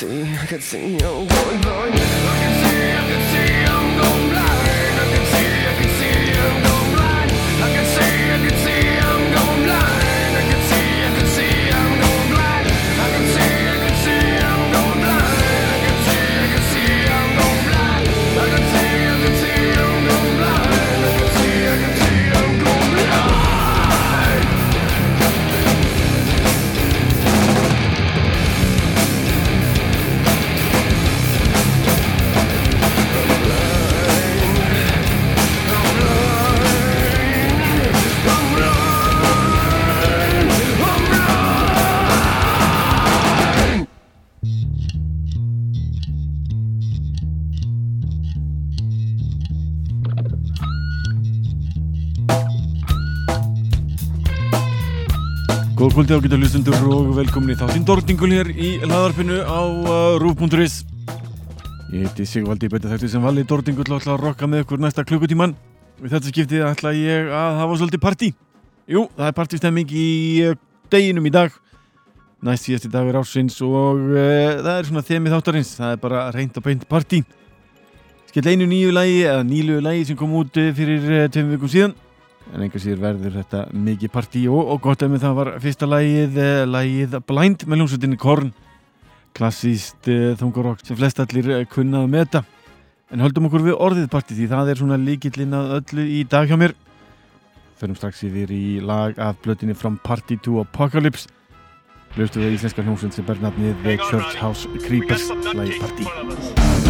see, I could see I'm going. Kvöldi á geta hlustundur og velkomin í þáttinn. Dordingul hér í laðarpinu á uh, rúf.is Ég heiti Sigvaldi Betta þætti sem vali Dordingul og ætla að rokka með ykkur næsta klukkutíman Við þetta skiptið ætla ég að hafa svolítið partí. Jú, það er partistemming í uh, deginum í dag. Næst síðasti dagur ásins og uh, það er svona þemið þáttarins. Það er bara reynd og beint partí. Skell einu nýju lagi eða nýlu lagi sem kom út uh, fyrir uh, tveim vikum síðan en enga síður verður þetta mikið partí og, og gott ef með það var fyrsta lagið eh, lagið Blind með hljómsveitinni Korn. Klassíst uh, þungarokk sem flest allir uh, kunnað með þetta en höldum okkur við orðið partí því það er svona líkillinn að öllu í dag hjá mér. Förum strax yfir í lag af blötinni From Party to Apocalypse. Hljóstu við íslenska hljómsveit sem ber nafnið The Church House Creepers. Lagið partí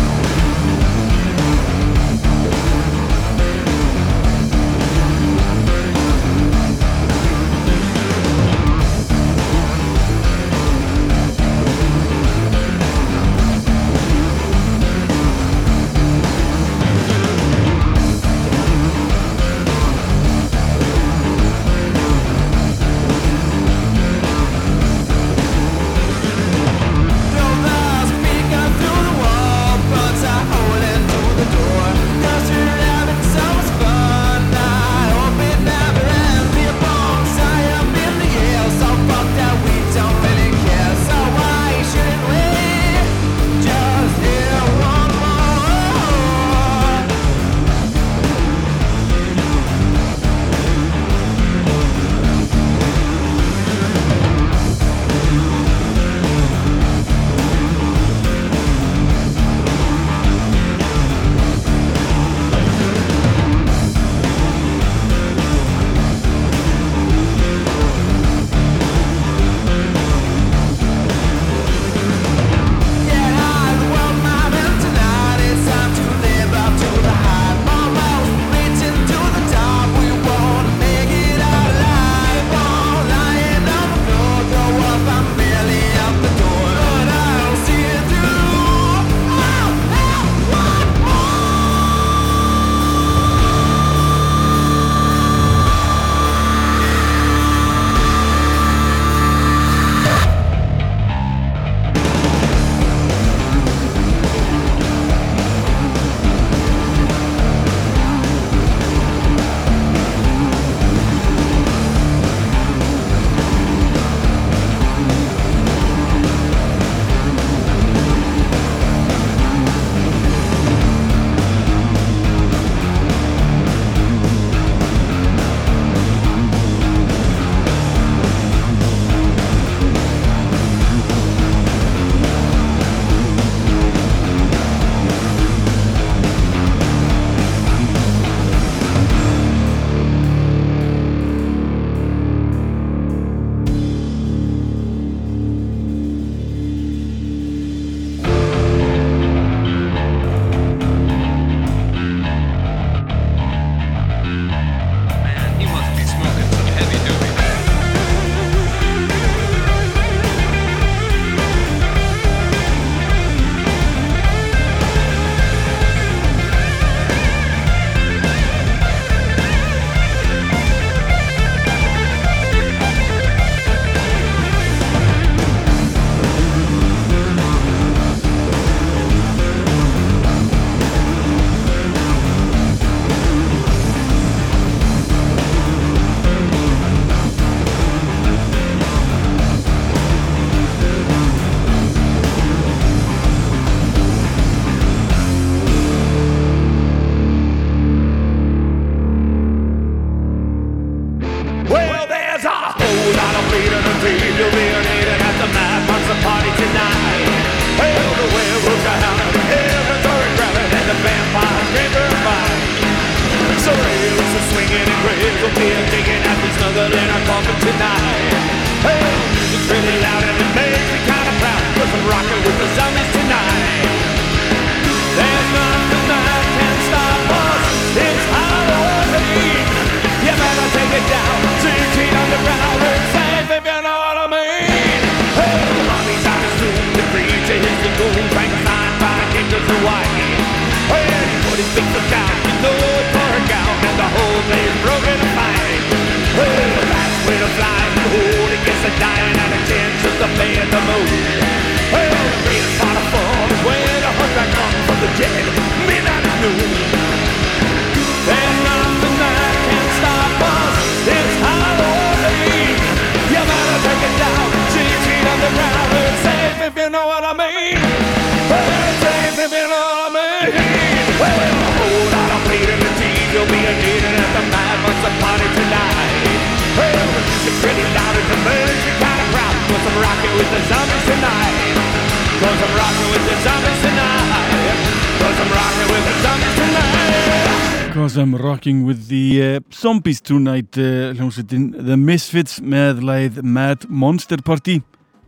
Zombies Tonight eh, hljómsveitin The Misfits með læð Mad Monster Party.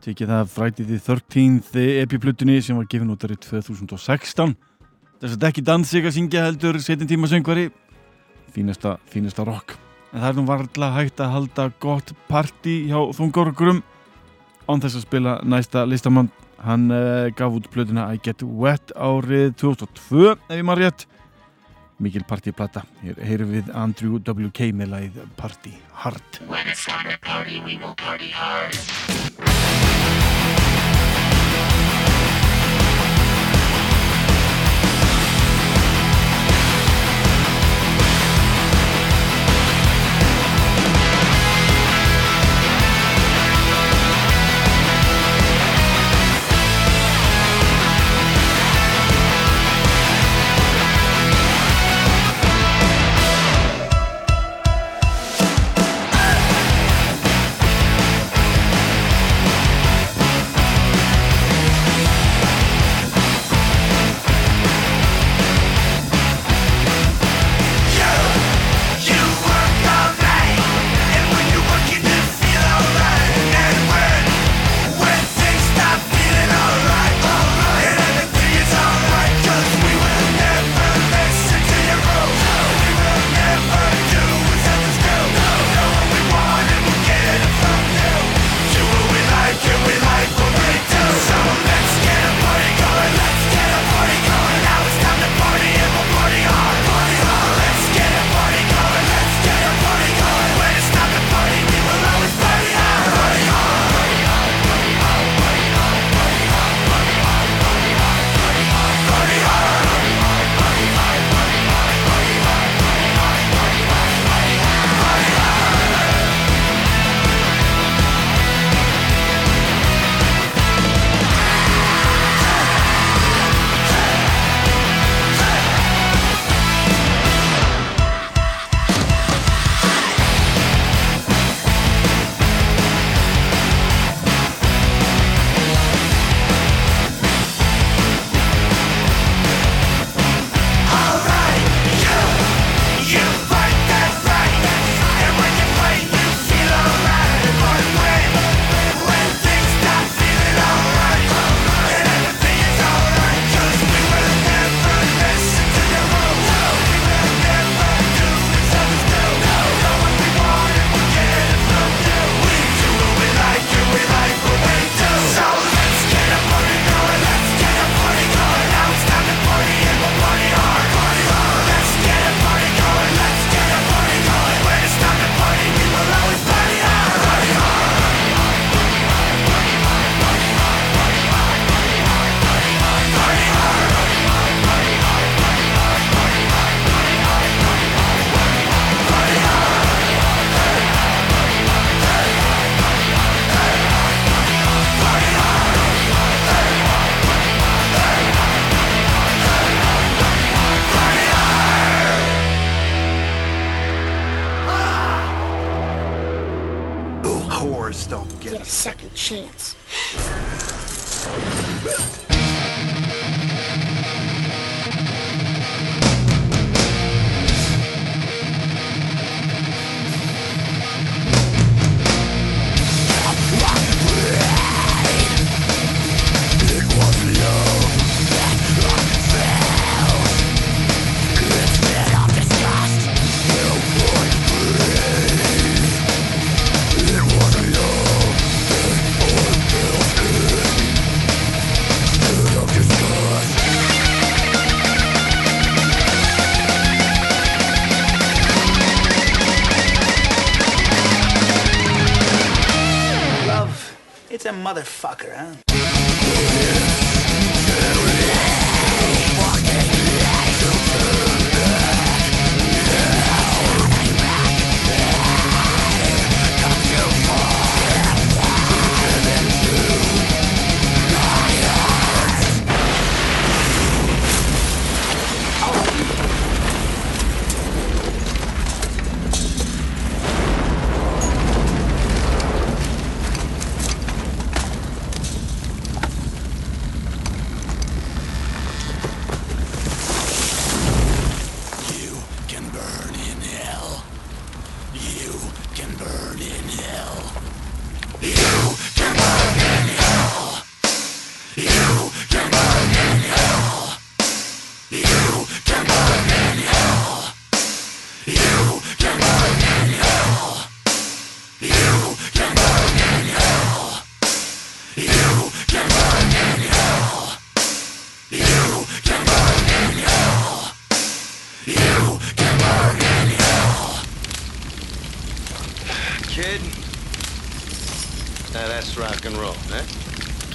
Tekið af Friday the 13th epiplutinni sem var gefin út árið 2016 þess að ekki dansið að syngja heldur setin tíma söngvari. Fínasta, fínasta rock. En það er nú varðla hægt að halda gott party hjá þungorgurum. Án þess að spila næsta listamann. Hann uh, gaf út plutina I Get Wet árið 2002 ef ég maður rétt mikil partíplata. Hér heyrum við Andrew W.K. með læð Party Hard. When it's time to party we will party hard.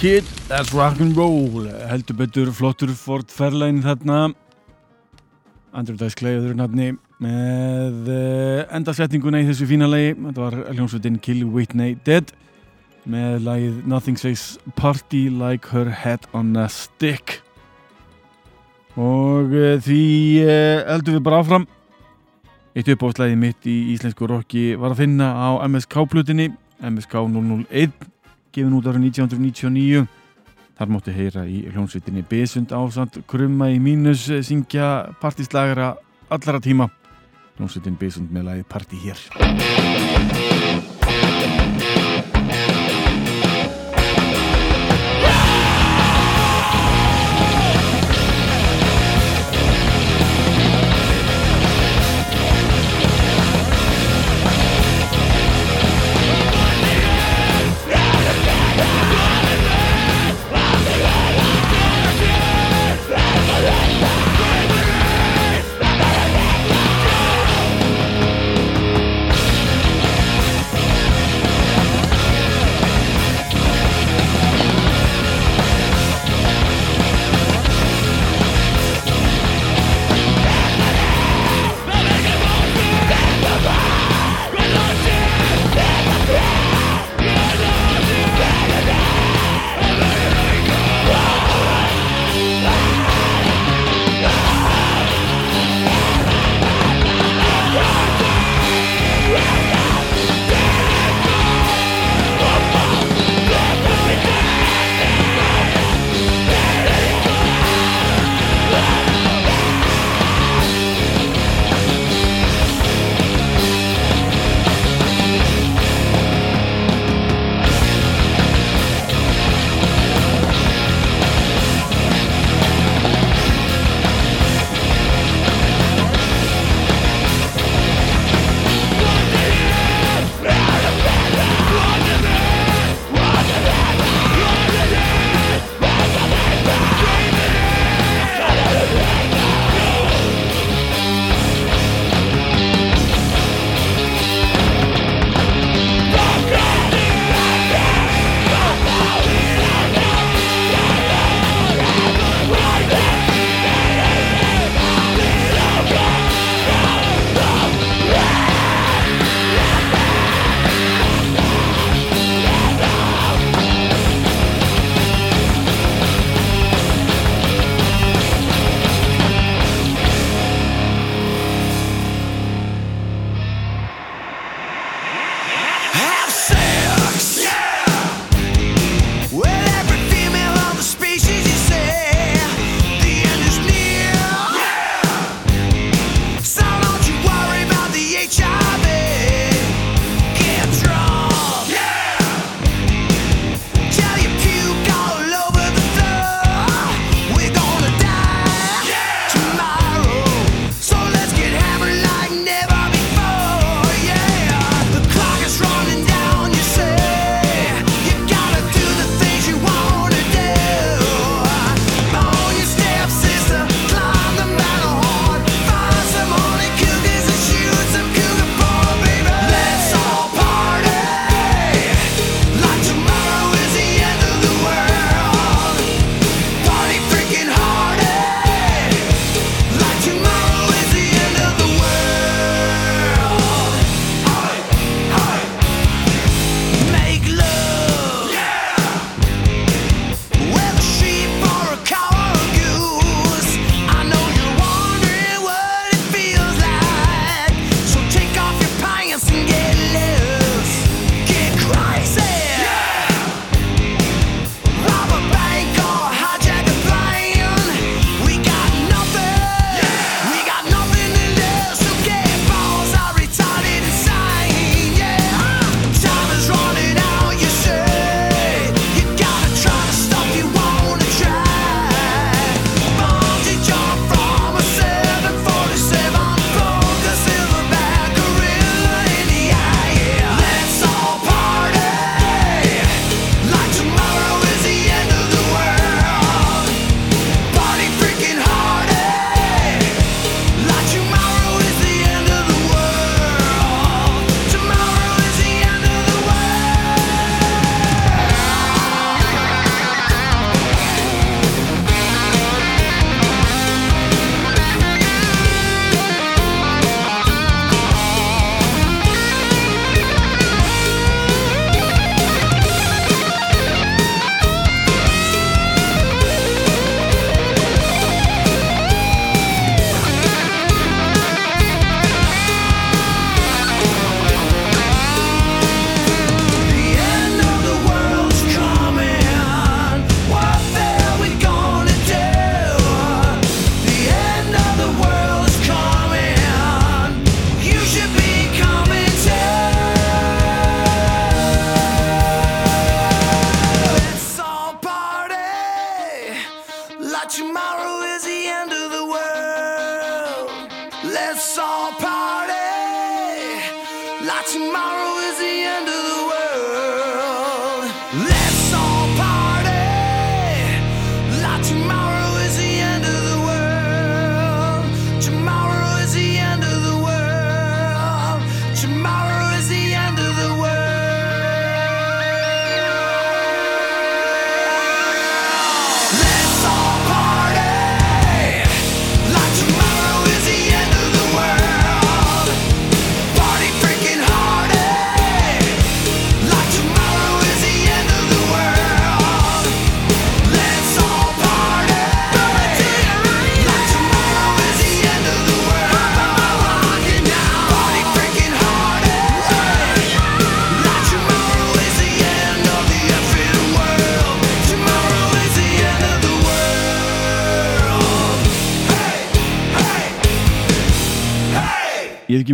Kid, that's rock and roll. Heldur betur flottur Ford Fairlane þarna. Andrew Dice Clay öðru nafni með uh, endasetninguna í þessu fína lagi. Þetta var hljómsveitin Kill Whitney Dead með lagið Nothing Says Party Like Her Head on a Stick. Og uh, því uh, heldum við bara áfram. Eitt uppáðslæði mitt í íslensku rocki var að finna á MSK-plutinni MSK 001 gefin út árið 1999 þar mótti heyra í hljónsveitinni Besund ásand krumma í mínus eh, syngja partíslagara allara tíma. Hljónsveitin Besund með lagið Party hér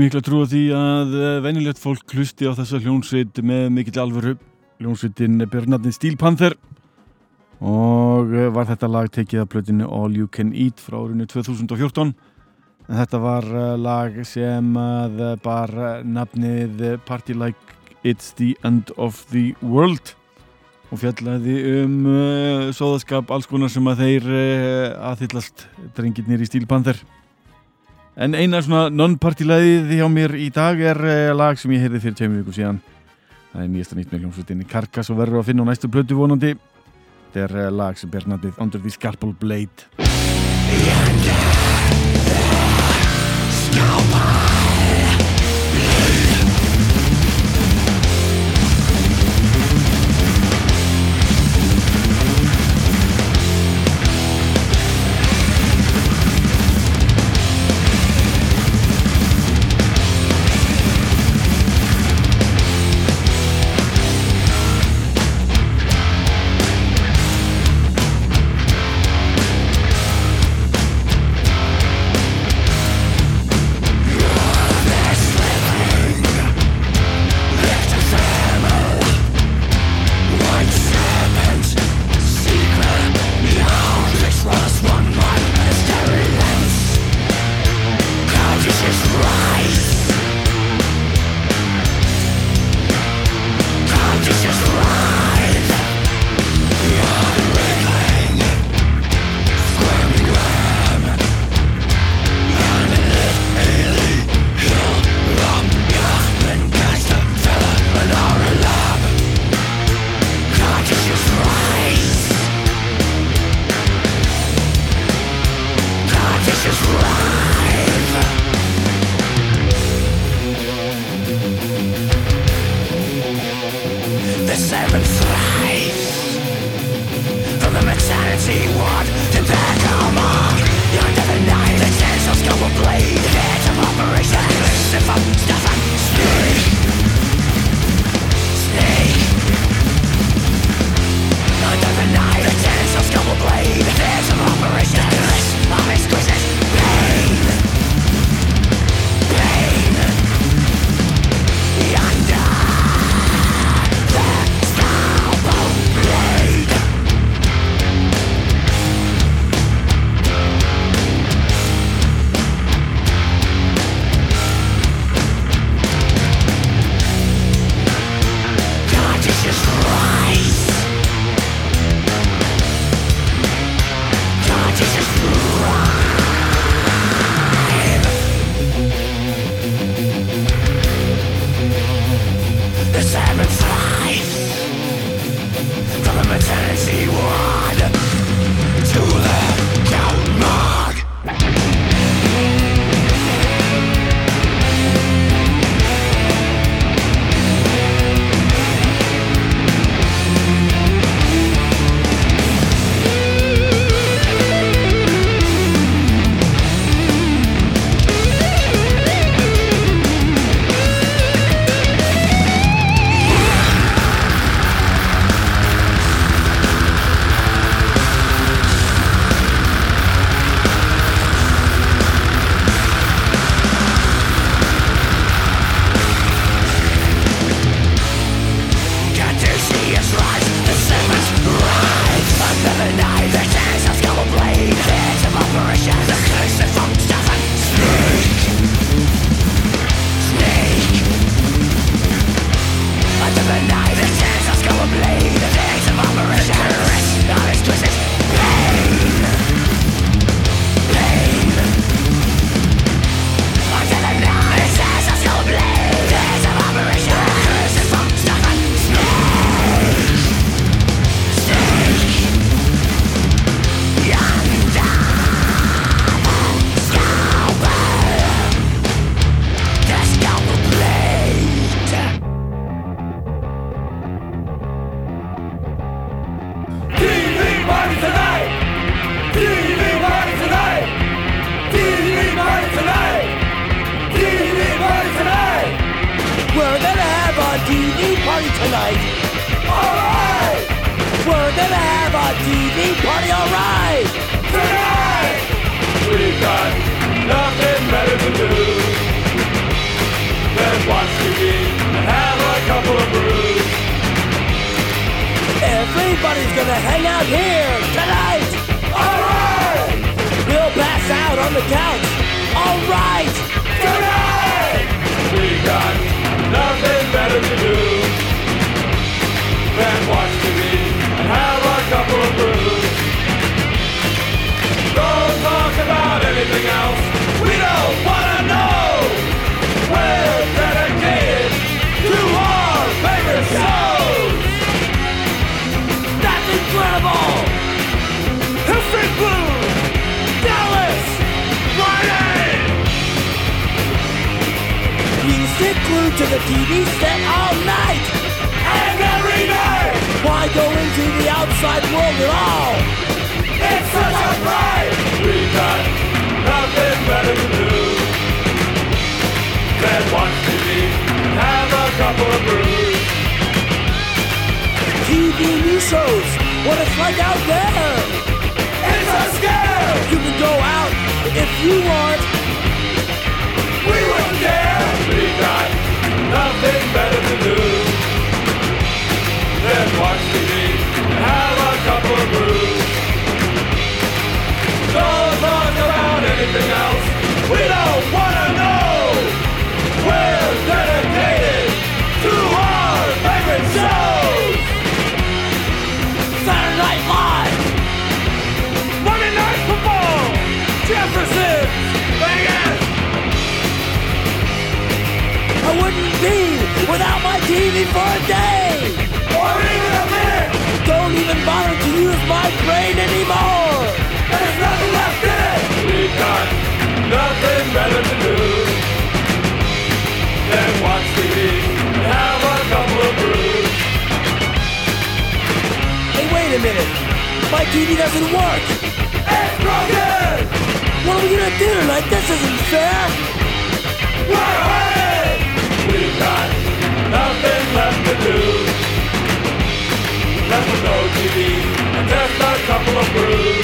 mikla trú á því að eh, venjulegt fólk hlusti á þessa hljónsveit með mikill alvöru. Hljónsveitin ber nafnið Steel Panther og eh, var þetta lag tekið af blötinu All You Can Eat frá árinu 2014. En þetta var eh, lag sem bar nafnið Party Like It's the End of the World og fjallaði um sóðaskap alls konar sem að þeir aðhyllast drengirnir í Steel Panther. En eina svona non-party-læðið hjá mér í dag er uh, lag sem ég heyrði fyrir tveimur viku síðan. Það er nýjasta nýtt með hljómsveitinni Karkas og verður að finna á næstu blötu vonandi. Þetta er uh, lag sem ber nafnið Under the Scalpel Blade. Let's party tonight. Alright! We're gonna have a TV party, alright! Tonight! We've got nothing better to do than watch TV and have a couple of brews. Everybody's gonna hang out here tonight! Alright! We'll pass out on the couch. Alright! Tonight! We've got nothing better to do than watch TV and have a couple of brews. Don't talk about anything else. We don't wanna know. Sit glued to the TV set all night! And every night, Why go into the outside world at all? it's such a pride. We got nothing better to do than watch TV and have a couple of brews. TV news shows, what it's like out there! It's a scare. You can go out if you want. Got nothing better to do than watch TV and have a couple of brews. Don't talk about anything else. We don't wouldn't be without my TV for a day! Or even a minute. Don't even bother to use my brain anymore! There's nothing left in it. We've got nothing better to do than watch TV and have a couple of brews. Hey, wait a minute! My TV doesn't work! It's broken. What are we gonna do tonight? This isn't fair! We're. Nothing left to do. Left with no TV and just a couple of brews.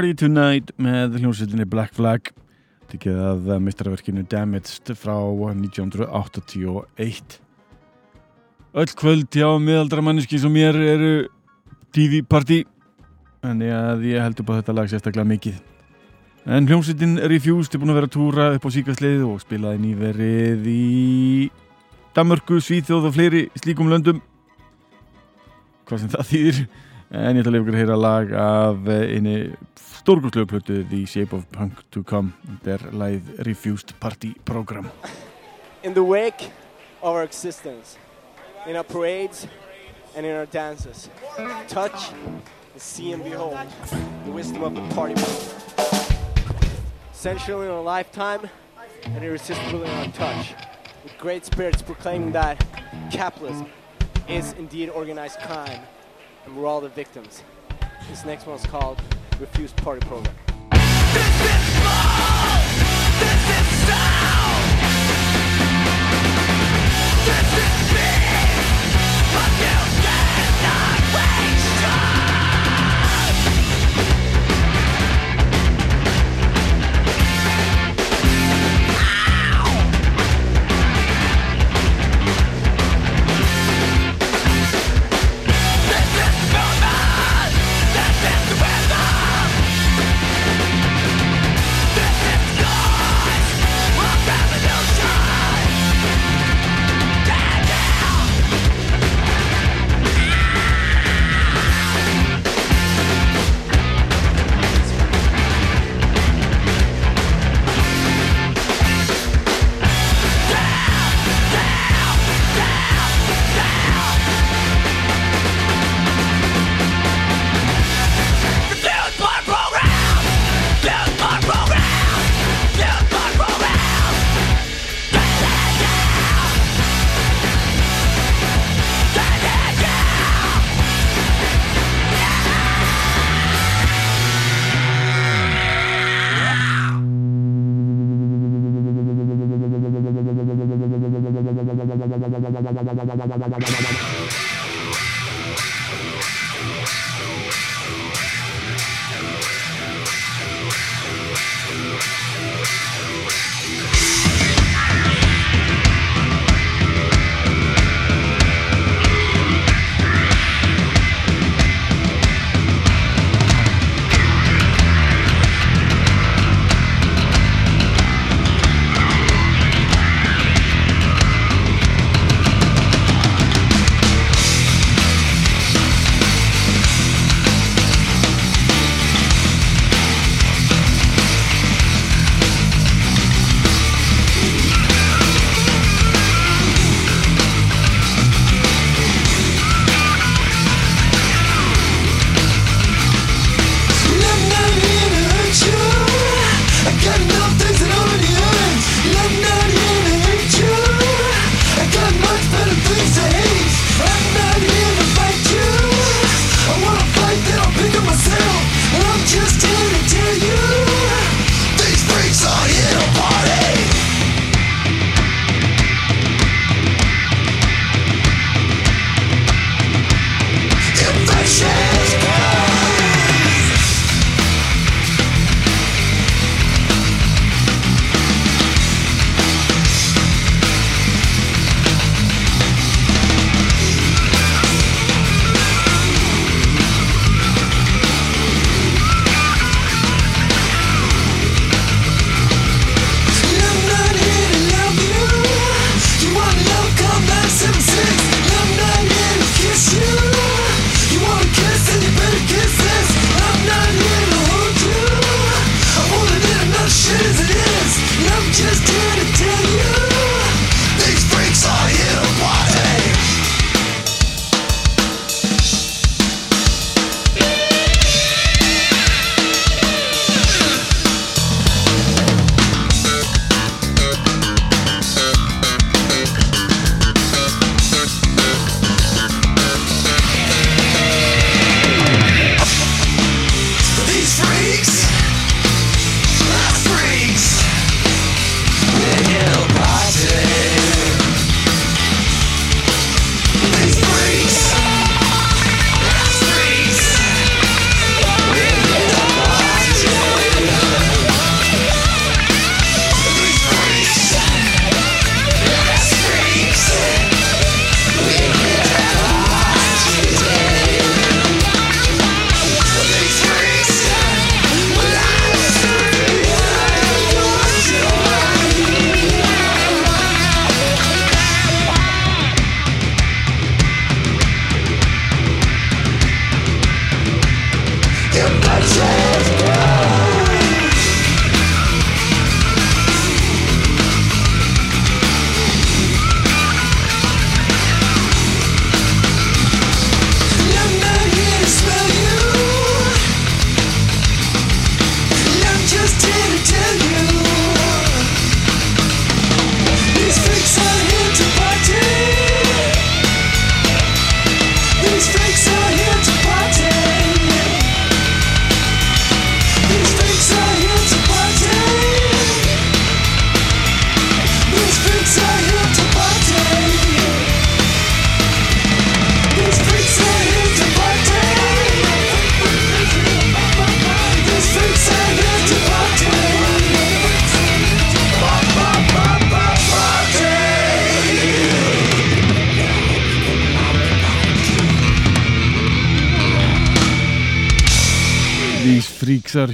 Party Tonight með hljómsveitinni Black Flag. Tekið að mistarverkinu Damaged frá 1981 Öll kvöld hjá miðaldra manneski sem mér eru TV Party. Að ég held upp á þetta lag sérstaklega mikið. En hljómsveitin Refused er búin að vera að túra upp á síkastlið og spilaði nýverið í Danmörku, Svíþjóð og fleiri slíkum löndum. Hvað sem það þýðir En ég ætla að lefa ykkur að heyra lag af eh, einni stórgúslegu plötu The Shape of Punk to Come er lagið Refused Party Program in the wake of our existence, in our parades and in our dances. Touch and see and behold the wisdom of the party. Essential in our lifetime and irresistible in our touch. With great spirits proclaiming that capitalism is indeed organized crime and we're all the victims. This next one's called Refused Party Program. This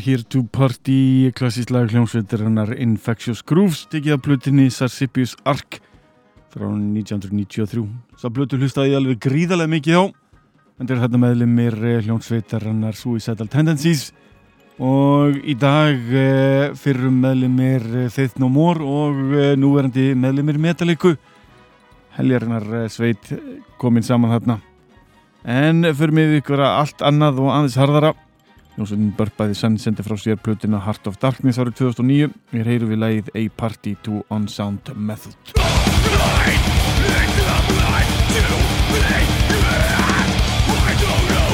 Here to Party klassísk lag hljómsveitarinnar Infectious Grooves tekið af blutinni Sarsippius Ark frá 1993 Sá blutu hlustaði alveg gríðarlega mikið á en þetta þetta meðlumir hljómsveitarinnar Suicidal Tendencies. Og í dag eh, fyrrum meðlumir Faith No More og eh, núverandi meðlumir Metallica. Heljarinnar eh, sveit komin saman þarna. En fyrir mig ykkur að allt annað og aðeins harðara Jónsson börpaði sann sendi frá sér plötuna Heart of Darkness árið 2009 Hér heyrum við lagið A Party to Unsound Method. We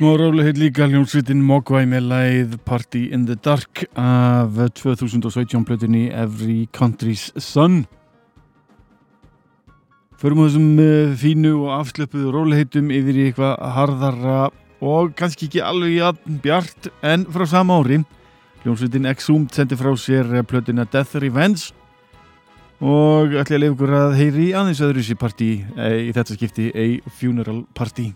Smá rálega heit líka hljómsveitin Mogwai með læð Party in the Dark af 2017 blöðinni Every Country's Sun. Förum á þessum eh, fínu og afslöpuðu róliheitum yfir í eitthvað harðara og kannski ekki alveg jafn bjart en frá sama ári. Hljómsveitin Exhumed sendi frá sér plötina Death Revenge og ætla ég að leiða ykkur að heyri aðeins öðru sér partí í þetta skipti A Funeral Party.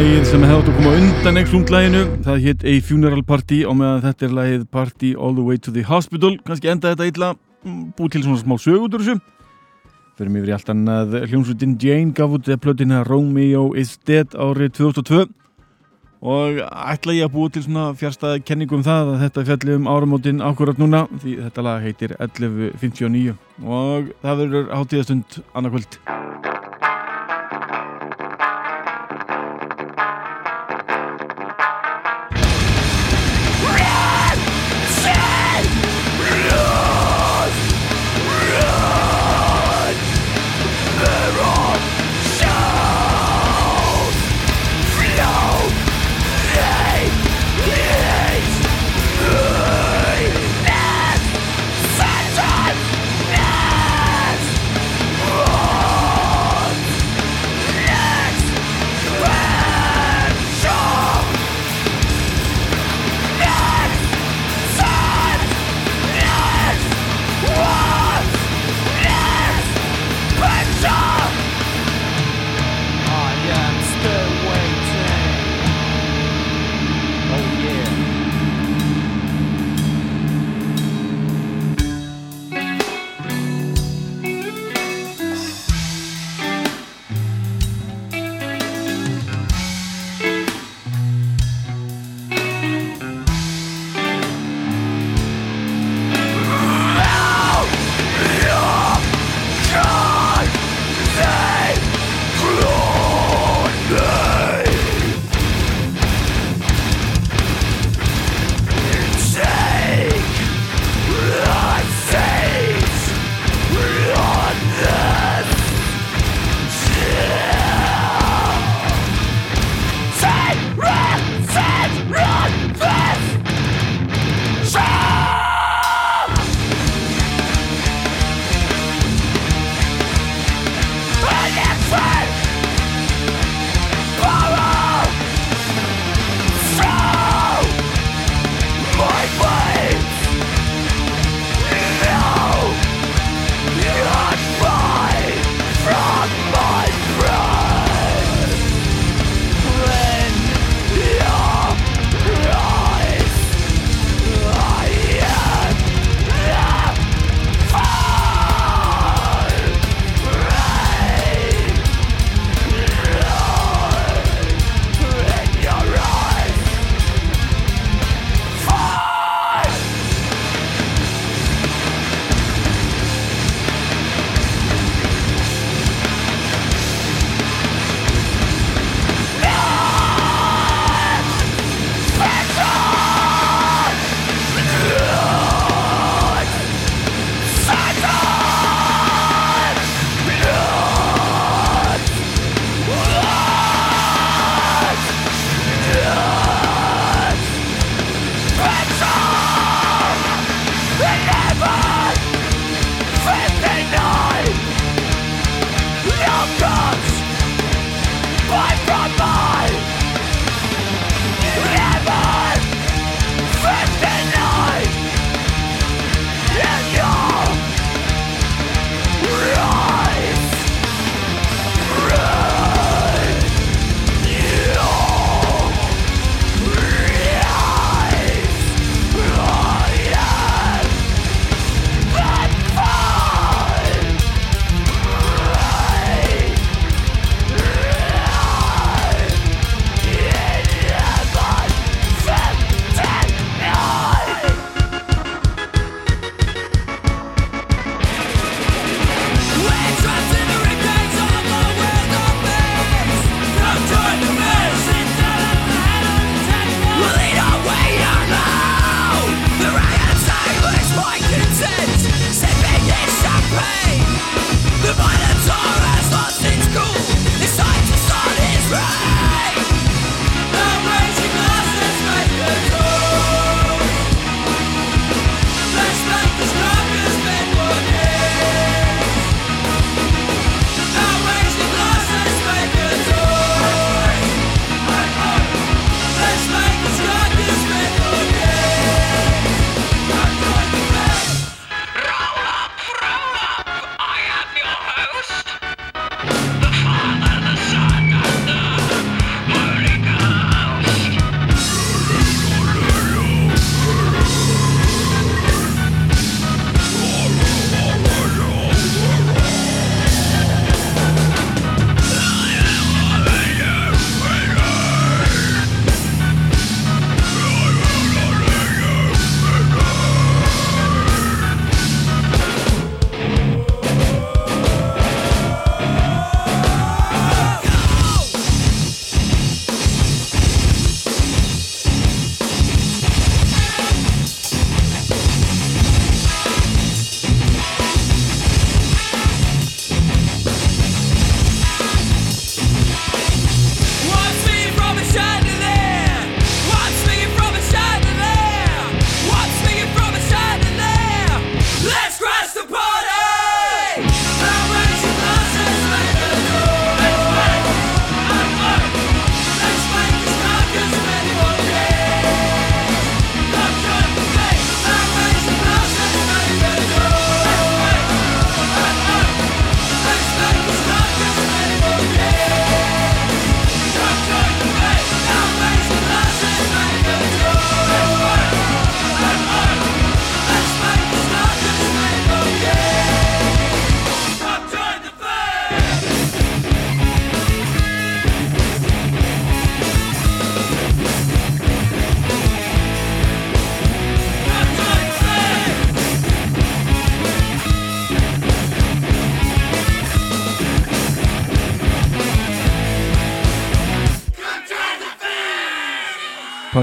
Lagið sem hefði átt að koma undan Exlund-laginu. Það hétt A Funeral Party og meðan þetta er lagið Party All The Way To The Hospital. Kannski enda þetta illa, mm, búið til svona smá sög út úr þessu. Fyrir mig verið allt annað hljómsveitin Jane gaf út plötina Romeo Is Dead árið 2002 og ætla ég að búið til svona fjárstæða kenningu um það að þetta fjalli um áramótin akkurat núna því þetta lag heitir 1159 og það verður hátíðastund annarkvöld.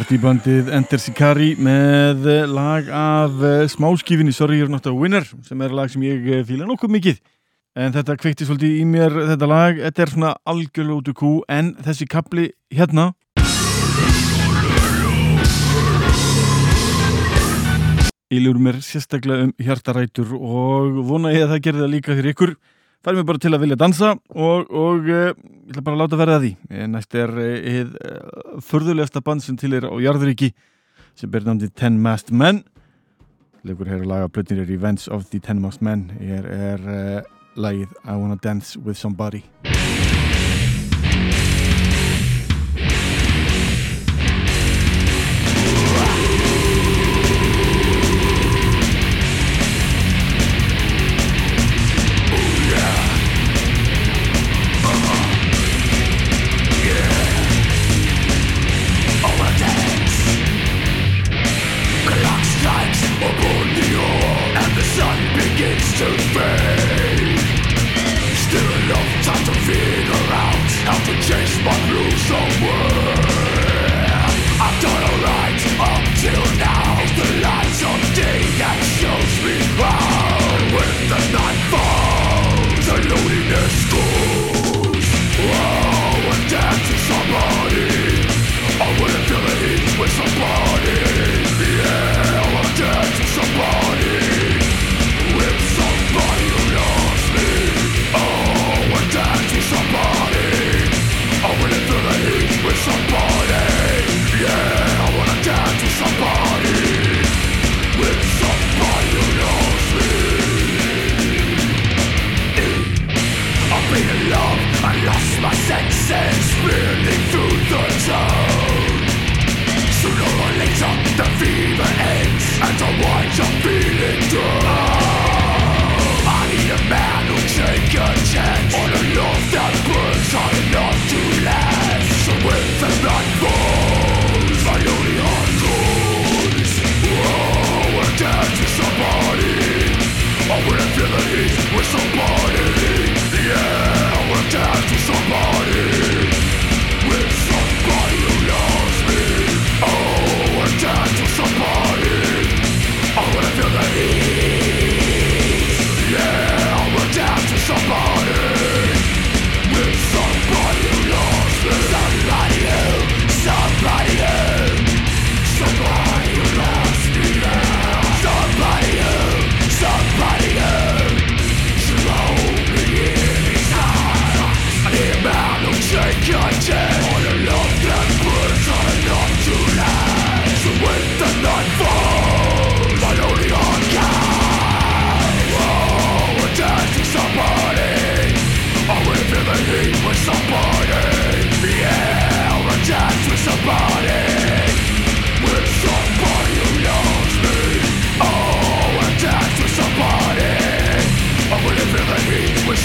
Partybandið Enter Sikari með lag af eh, smáskifinni Sorry You're Not a Winner sem er lag sem ég eh, fíla nokkuð mikið. En þetta kveikti svolítið í mér þetta lag, þetta er svona algjörlega út úr kú en þessi kapli hérna. Íljur mér sérstaklega um hjartarætur og vona ég að það gerði það líka fyrir ykkur færi mig bara til að vilja dansa og, og uh, ég ætla bara að láta verða því. Eh, næst er uh, förðulegasta band sem til er á Jarðuríki sem ber námdi Ten Masked Men. Leikur hér að laga blötnir er Events of the Ten Masked Men. Er, er lagið I Wanna Dance With Somebody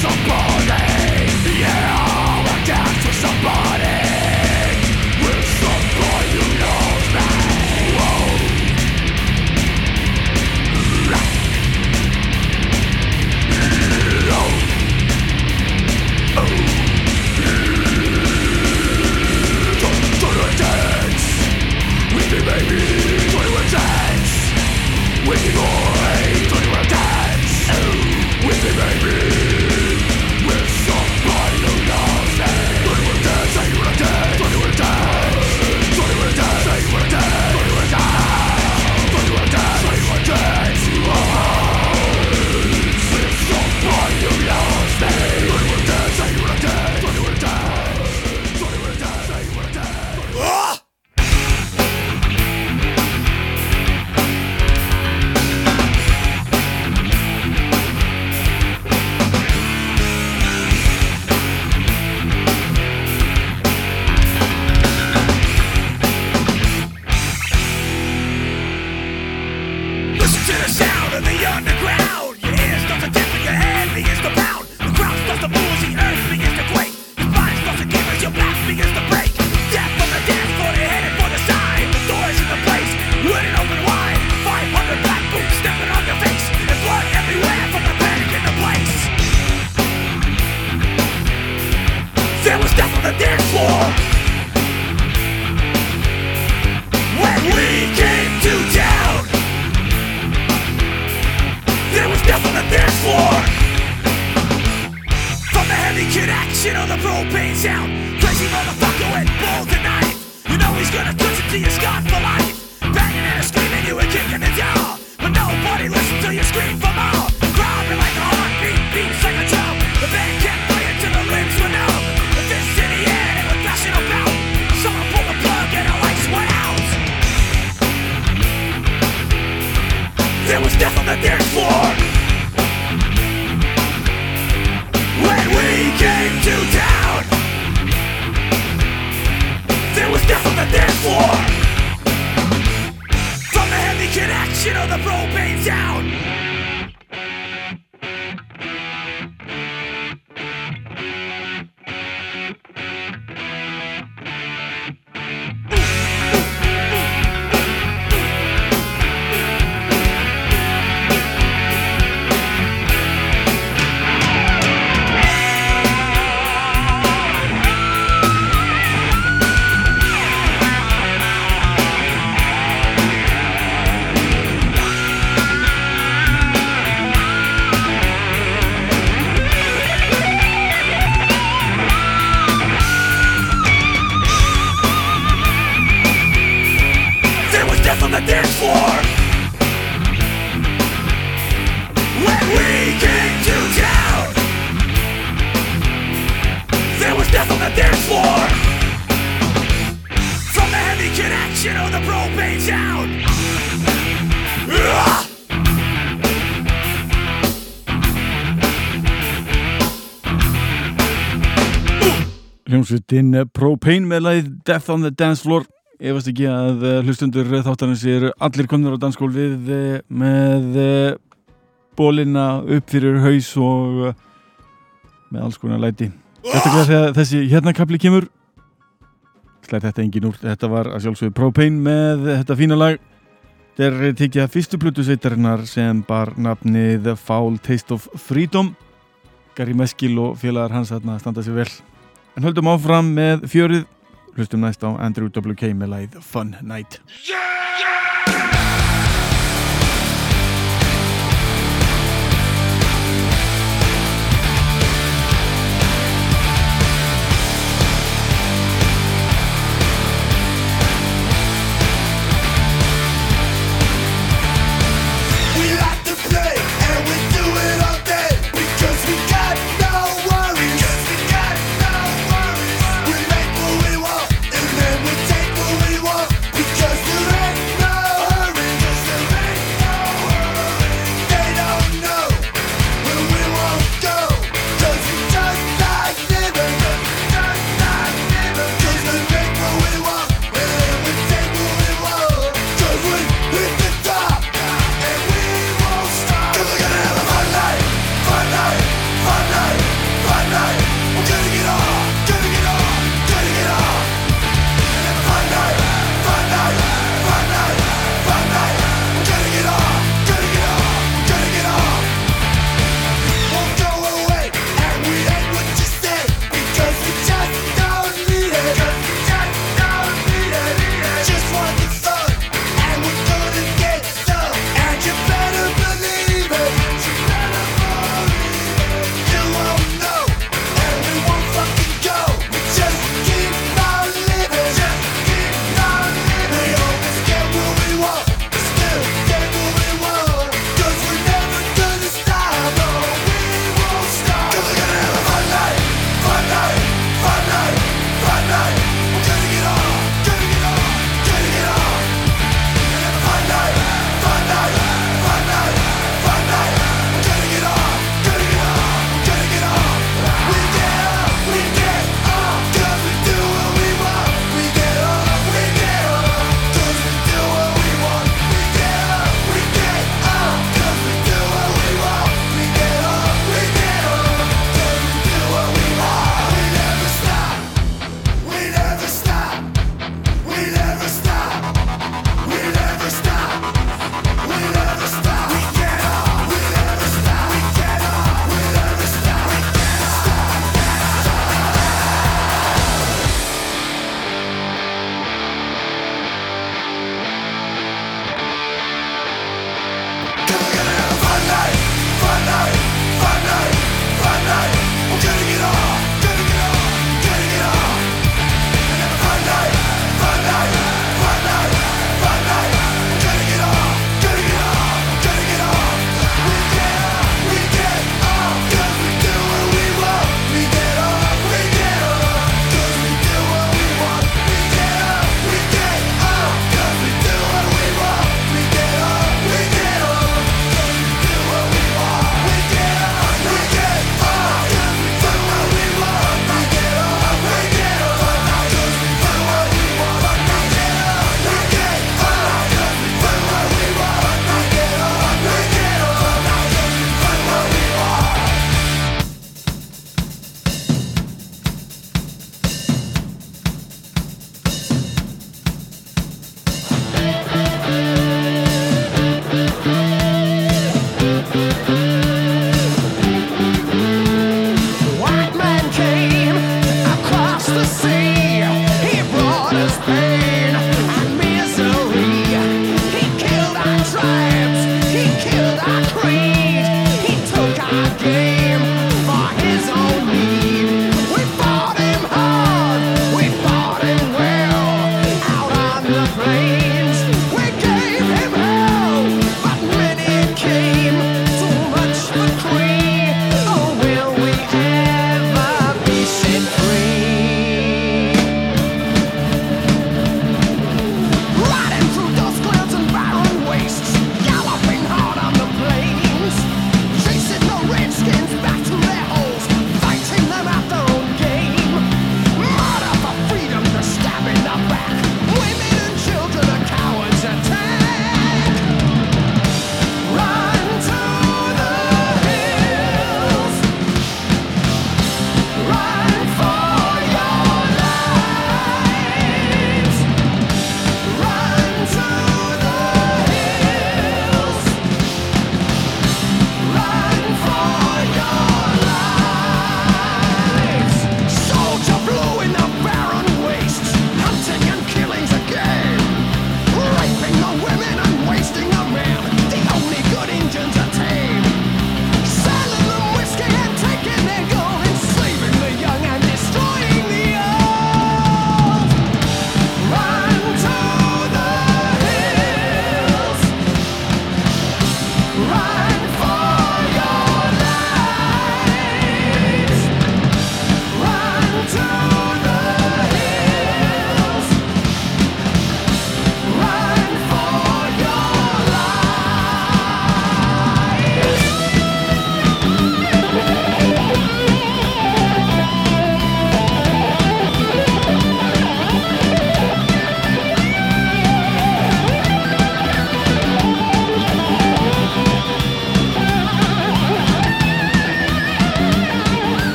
somebody. Hljómsveitin Propane með lagið Death on the Dance Floor. Efast ekki að eh, hlustundur þáttarins eru allir komnir á dansskól við eh, með eh, bólina upp fyrir haus og með alls konar læti. Sérstaklega þegar þessi hérna kapli kemur. Slæði þetta engin úr. Þetta var að sjálfsögðu Propane með þetta fína lag. Þetta er tekið að fyrstu plötu sveitarinnar sem bar nafnið Foul Taste of Freedom. Gary Meskil og félagar hans þarna standa sér vel En höldum áfram með fjörið. Hlustum næst á Andrew WK með lagið Fun Night. We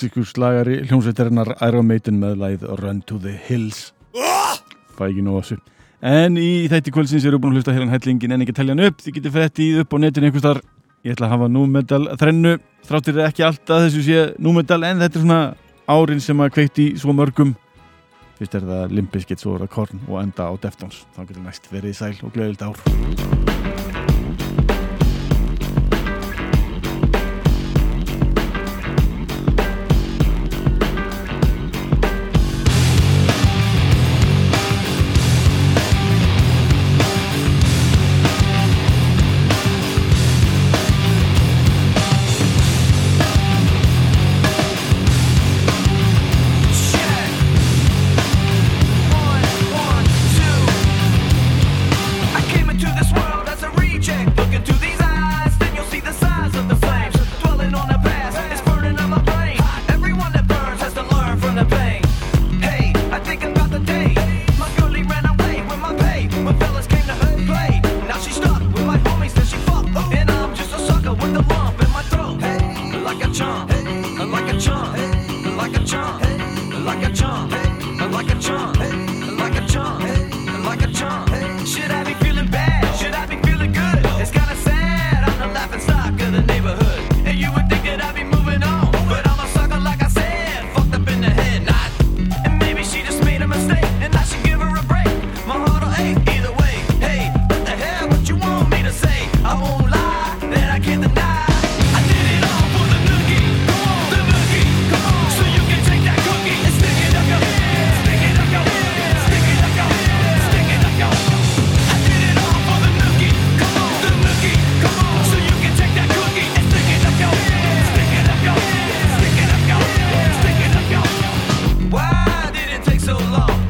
klassíkuslægari hljómsveitarinnar Iron Maiden með læð Run to the Hills. Það er ekki nóg þessu. En í þætti kvöldsins eru búin að hlusta hérna hællingin en ekki að tellja hann upp, þið getur fættið upp á netinu einhvers þar, ég ætla að hafa númedal þrennu, þráttir er ekki alltaf þessu sé númedal en þetta er svona árin sem að kveikti svo mörgum. Fyrst er það Limbiskit, svo er það Korn og enda á Deftons, þá getur næst verið sæl og glöðild ár love.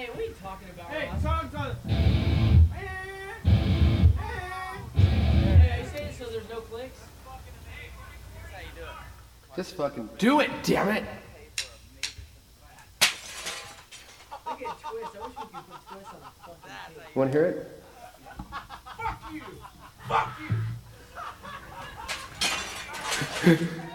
Hey, what are you talking about? Hey, Ross? song's on. Hey, it so there's no clicks. That's how you do it. Just fucking do it, damn it! I. Wanna hear it? Fuck you! Fuck you!